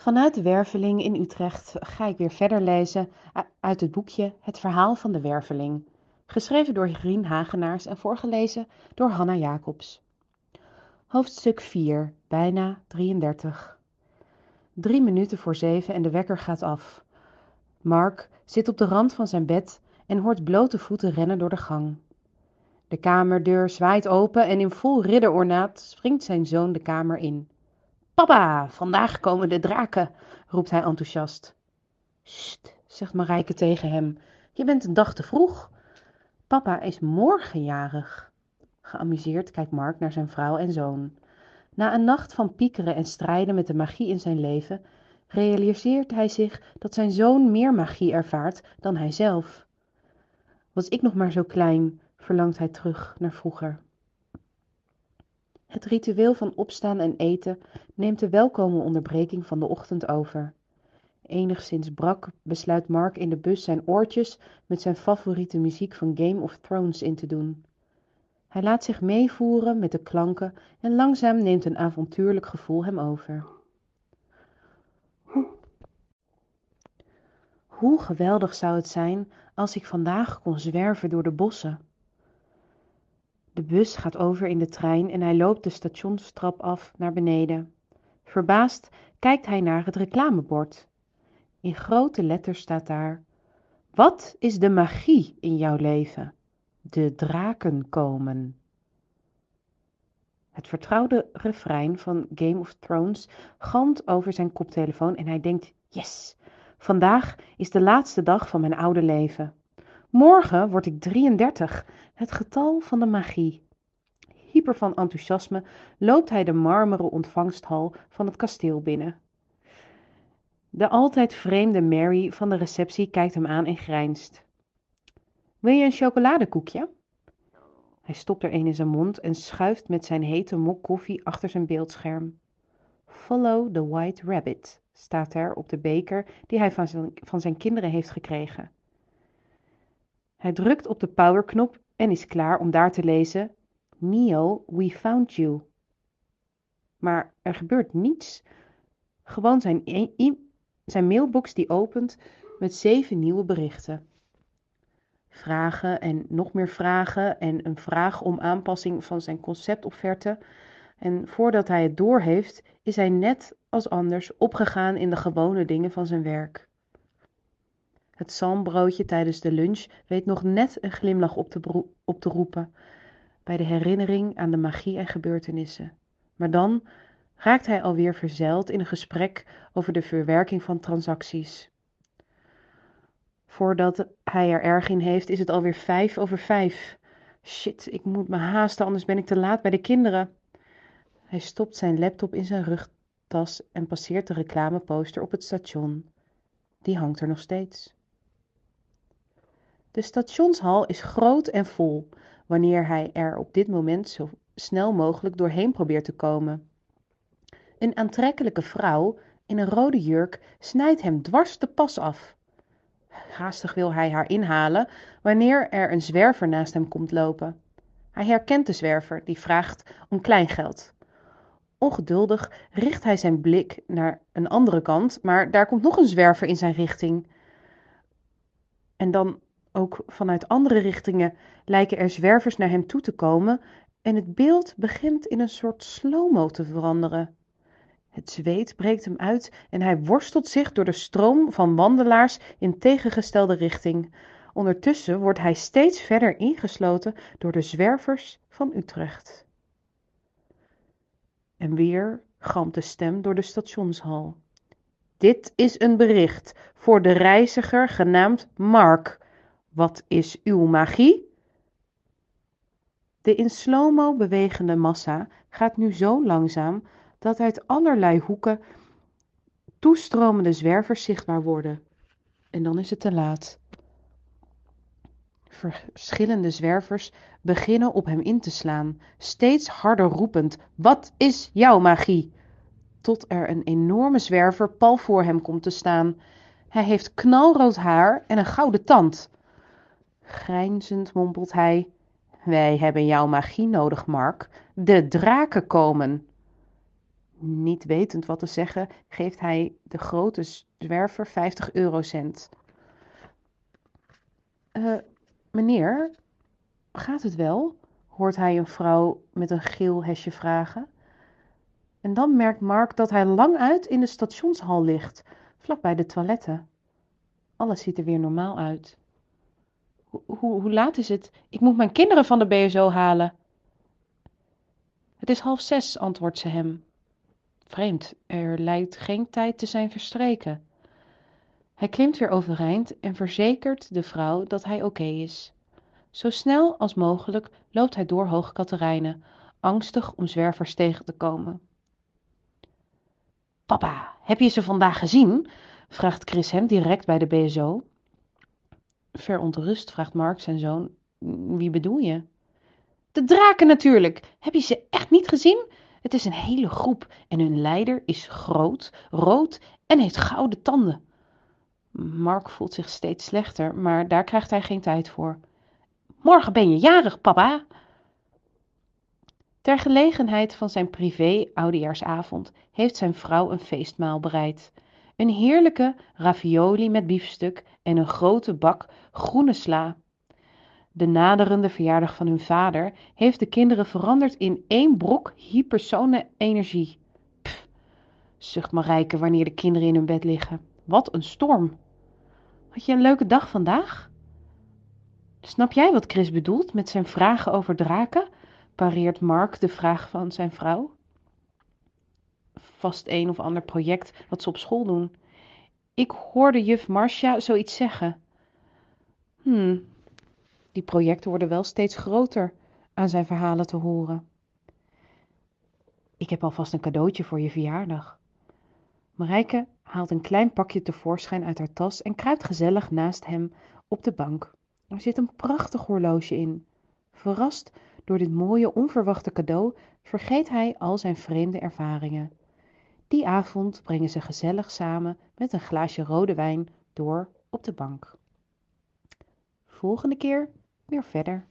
Vanuit de Werveling in Utrecht ga ik weer verder lezen uit het boekje Het verhaal van de Werveling, geschreven door Rien Hagenaars en voorgelezen door Hanna Jacobs. Hoofdstuk 4, bijna 33. Drie minuten voor zeven en de wekker gaat af. Mark zit op de rand van zijn bed en hoort blote voeten rennen door de gang. De kamerdeur zwaait open en in vol ridderornaat springt zijn zoon de kamer in. Papa, vandaag komen de draken, roept hij enthousiast. Sst, zegt Marijke tegen hem. Je bent een dag te vroeg. Papa is morgen jarig. Geamuseerd kijkt Mark naar zijn vrouw en zoon. Na een nacht van piekeren en strijden met de magie in zijn leven, realiseert hij zich dat zijn zoon meer magie ervaart dan hij zelf. Was ik nog maar zo klein, verlangt hij terug naar vroeger. Het ritueel van opstaan en eten neemt de welkome onderbreking van de ochtend over. Enigszins brak besluit Mark in de bus zijn oortjes met zijn favoriete muziek van Game of Thrones in te doen. Hij laat zich meevoeren met de klanken en langzaam neemt een avontuurlijk gevoel hem over. Hoe geweldig zou het zijn als ik vandaag kon zwerven door de bossen. De bus gaat over in de trein en hij loopt de stationstrap af naar beneden. Verbaasd kijkt hij naar het reclamebord. In grote letters staat daar: Wat is de magie in jouw leven? De draken komen. Het vertrouwde refrein van Game of Thrones galmt over zijn koptelefoon en hij denkt: Yes, vandaag is de laatste dag van mijn oude leven. Morgen word ik 33, het getal van de magie. Hyper van enthousiasme loopt hij de marmeren ontvangsthal van het kasteel binnen. De altijd vreemde Mary van de receptie kijkt hem aan en grijnst. Wil je een chocoladekoekje? Hij stopt er een in zijn mond en schuift met zijn hete mok koffie achter zijn beeldscherm. Follow the White Rabbit staat er op de beker die hij van zijn, van zijn kinderen heeft gekregen. Hij drukt op de powerknop en is klaar om daar te lezen: Neo, we found you. Maar er gebeurt niets. Gewoon zijn, e zijn mailbox die opent met zeven nieuwe berichten. Vragen en nog meer vragen en een vraag om aanpassing van zijn conceptofferte. En voordat hij het doorheeft, is hij net als anders opgegaan in de gewone dingen van zijn werk. Het zalmbroodje tijdens de lunch weet nog net een glimlach op te, op te roepen bij de herinnering aan de magie en gebeurtenissen. Maar dan raakt hij alweer verzeild in een gesprek over de verwerking van transacties. Voordat hij er erg in heeft, is het alweer vijf over vijf. Shit, ik moet me haasten, anders ben ik te laat bij de kinderen. Hij stopt zijn laptop in zijn rugtas en passeert de reclameposter op het station. Die hangt er nog steeds. De stationshal is groot en vol, wanneer hij er op dit moment zo snel mogelijk doorheen probeert te komen. Een aantrekkelijke vrouw in een rode jurk snijdt hem dwars de pas af. Haastig wil hij haar inhalen wanneer er een zwerver naast hem komt lopen. Hij herkent de zwerver die vraagt om kleingeld. Ongeduldig richt hij zijn blik naar een andere kant, maar daar komt nog een zwerver in zijn richting. En dan ook vanuit andere richtingen lijken er zwervers naar hem toe te komen en het beeld begint in een soort slow-mo te veranderen. Het zweet breekt hem uit en hij worstelt zich door de stroom van wandelaars in tegengestelde richting. Ondertussen wordt hij steeds verder ingesloten door de zwervers van Utrecht. En weer galmt de stem door de stationshal. Dit is een bericht voor de reiziger genaamd Mark. Wat is uw magie? De in slow-mo bewegende massa gaat nu zo langzaam dat uit allerlei hoeken toestromende zwervers zichtbaar worden. En dan is het te laat. Verschillende zwervers beginnen op hem in te slaan, steeds harder roepend: Wat is jouw magie? Tot er een enorme zwerver pal voor hem komt te staan. Hij heeft knalrood haar en een gouden tand. Grijnzend mompelt hij: Wij hebben jouw magie nodig, Mark. De draken komen. Niet wetend wat te zeggen, geeft hij de grote zwerver 50 eurocent. Uh, meneer, gaat het wel? hoort hij een vrouw met een geel hesje vragen. En dan merkt Mark dat hij lang uit in de stationshal ligt, vlakbij de toiletten. Alles ziet er weer normaal uit. Hoe, hoe laat is het? Ik moet mijn kinderen van de BSO halen. Het is half zes, antwoordt ze hem. Vreemd, er lijkt geen tijd te zijn verstreken. Hij klimt weer overeind en verzekert de vrouw dat hij oké is. Zo snel als mogelijk loopt hij door Hoge Katerijnen, angstig om zwervers tegen te komen. Papa, heb je ze vandaag gezien? vraagt Chris hem direct bij de BSO. Verontrust vraagt Mark zijn zoon: Wie bedoel je? De draken natuurlijk. Heb je ze echt niet gezien? Het is een hele groep en hun leider is groot, rood en heeft gouden tanden. Mark voelt zich steeds slechter, maar daar krijgt hij geen tijd voor. Morgen ben je jarig, papa. Ter gelegenheid van zijn privé-oudejaarsavond heeft zijn vrouw een feestmaal bereid. Een heerlijke ravioli met biefstuk en een grote bak groene sla. De naderende verjaardag van hun vader heeft de kinderen veranderd in één brok hypersone energie. Pff, zucht Marijke wanneer de kinderen in hun bed liggen. Wat een storm. Had je een leuke dag vandaag? Snap jij wat Chris bedoelt met zijn vragen over draken? pareert Mark de vraag van zijn vrouw. Vast een of ander project wat ze op school doen. Ik hoorde juf Marcia zoiets zeggen. Hmm, die projecten worden wel steeds groter aan zijn verhalen te horen. Ik heb alvast een cadeautje voor je verjaardag. Marijke haalt een klein pakje tevoorschijn uit haar tas en kruipt gezellig naast hem op de bank. Er zit een prachtig horloge in. Verrast door dit mooie, onverwachte cadeau vergeet hij al zijn vreemde ervaringen. Die avond brengen ze gezellig samen met een glaasje rode wijn door op de bank. Volgende keer weer verder.